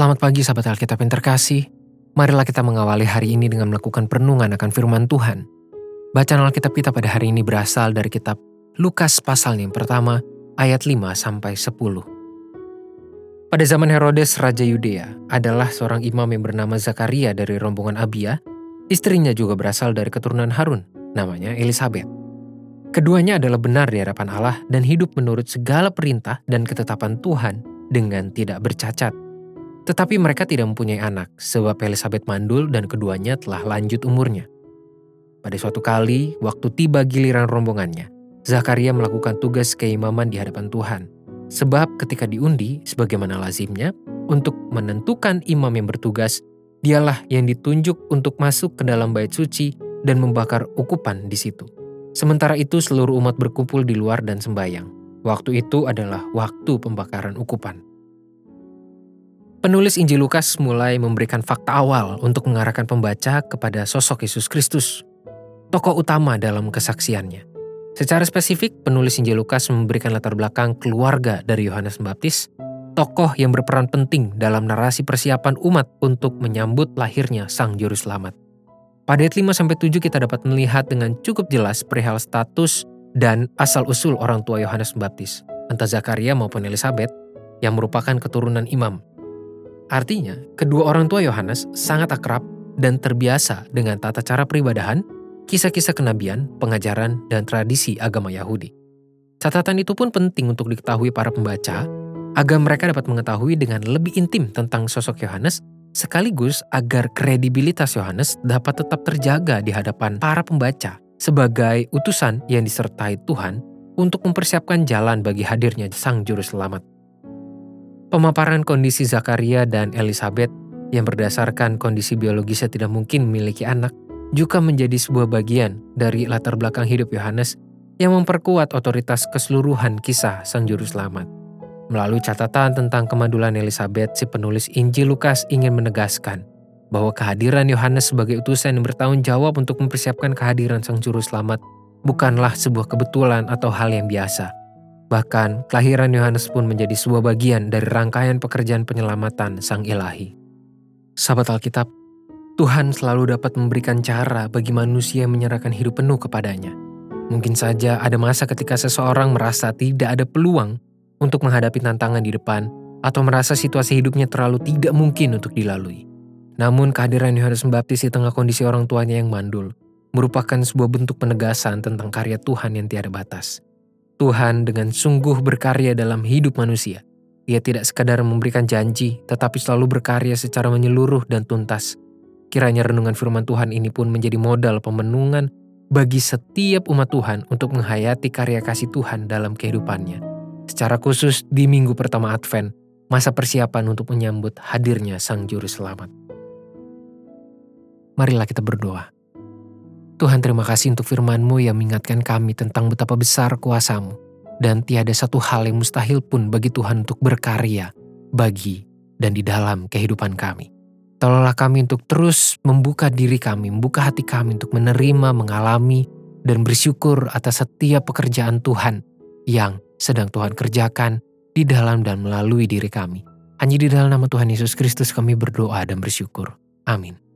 Selamat pagi sahabat Alkitab yang terkasih. Marilah kita mengawali hari ini dengan melakukan perenungan akan firman Tuhan. Bacaan Alkitab kita pada hari ini berasal dari kitab Lukas pasal yang pertama ayat 5 sampai 10. Pada zaman Herodes Raja Yudea adalah seorang imam yang bernama Zakaria dari rombongan Abia. Istrinya juga berasal dari keturunan Harun, namanya Elizabeth. Keduanya adalah benar di hadapan Allah dan hidup menurut segala perintah dan ketetapan Tuhan dengan tidak bercacat. Tetapi mereka tidak mempunyai anak, sebab Elizabeth mandul dan keduanya telah lanjut umurnya. Pada suatu kali, waktu tiba giliran rombongannya, Zakaria melakukan tugas keimaman di hadapan Tuhan. Sebab ketika diundi, sebagaimana lazimnya, untuk menentukan imam yang bertugas, dialah yang ditunjuk untuk masuk ke dalam bait suci dan membakar ukupan di situ. Sementara itu seluruh umat berkumpul di luar dan sembayang. Waktu itu adalah waktu pembakaran ukupan. Penulis Injil Lukas mulai memberikan fakta awal untuk mengarahkan pembaca kepada sosok Yesus Kristus, tokoh utama dalam kesaksiannya. Secara spesifik, penulis Injil Lukas memberikan latar belakang keluarga dari Yohanes Pembaptis, tokoh yang berperan penting dalam narasi persiapan umat untuk menyambut lahirnya Sang Juru Selamat. Pada ayat 5-7 kita dapat melihat dengan cukup jelas perihal status dan asal-usul orang tua Yohanes Pembaptis, entah Zakaria maupun Elizabeth, yang merupakan keturunan imam Artinya, kedua orang tua Yohanes sangat akrab dan terbiasa dengan tata cara peribadahan, kisah-kisah kenabian, pengajaran, dan tradisi agama Yahudi. Catatan itu pun penting untuk diketahui para pembaca, agar mereka dapat mengetahui dengan lebih intim tentang sosok Yohanes, sekaligus agar kredibilitas Yohanes dapat tetap terjaga di hadapan para pembaca sebagai utusan yang disertai Tuhan untuk mempersiapkan jalan bagi hadirnya Sang Juru Selamat. Pemaparan kondisi Zakaria dan Elizabeth yang berdasarkan kondisi biologisnya tidak mungkin memiliki anak juga menjadi sebuah bagian dari latar belakang hidup Yohanes yang memperkuat otoritas keseluruhan kisah Sang Juru Selamat. Melalui catatan tentang kemandulan Elizabeth, si penulis Injil Lukas ingin menegaskan bahwa kehadiran Yohanes sebagai utusan yang bertanggung jawab untuk mempersiapkan kehadiran Sang Juru Selamat bukanlah sebuah kebetulan atau hal yang biasa, Bahkan, kelahiran Yohanes pun menjadi sebuah bagian dari rangkaian pekerjaan penyelamatan Sang Ilahi. Sahabat Alkitab, Tuhan selalu dapat memberikan cara bagi manusia menyerahkan hidup penuh kepadanya. Mungkin saja ada masa ketika seseorang merasa tidak ada peluang untuk menghadapi tantangan di depan atau merasa situasi hidupnya terlalu tidak mungkin untuk dilalui. Namun kehadiran Yohanes Pembaptis di tengah kondisi orang tuanya yang mandul merupakan sebuah bentuk penegasan tentang karya Tuhan yang tiada batas. Tuhan dengan sungguh berkarya dalam hidup manusia. Ia tidak sekadar memberikan janji, tetapi selalu berkarya secara menyeluruh dan tuntas. Kiranya renungan firman Tuhan ini pun menjadi modal pemenungan bagi setiap umat Tuhan untuk menghayati karya kasih Tuhan dalam kehidupannya. Secara khusus di minggu pertama Advent, masa persiapan untuk menyambut hadirnya Sang Juru Selamat. Marilah kita berdoa. Tuhan terima kasih untuk firman-Mu yang mengingatkan kami tentang betapa besar kuasamu. Dan tiada satu hal yang mustahil pun bagi Tuhan untuk berkarya, bagi, dan di dalam kehidupan kami. Tolonglah kami untuk terus membuka diri kami, membuka hati kami untuk menerima, mengalami, dan bersyukur atas setiap pekerjaan Tuhan yang sedang Tuhan kerjakan di dalam dan melalui diri kami. Hanya di dalam nama Tuhan Yesus Kristus kami berdoa dan bersyukur. Amin.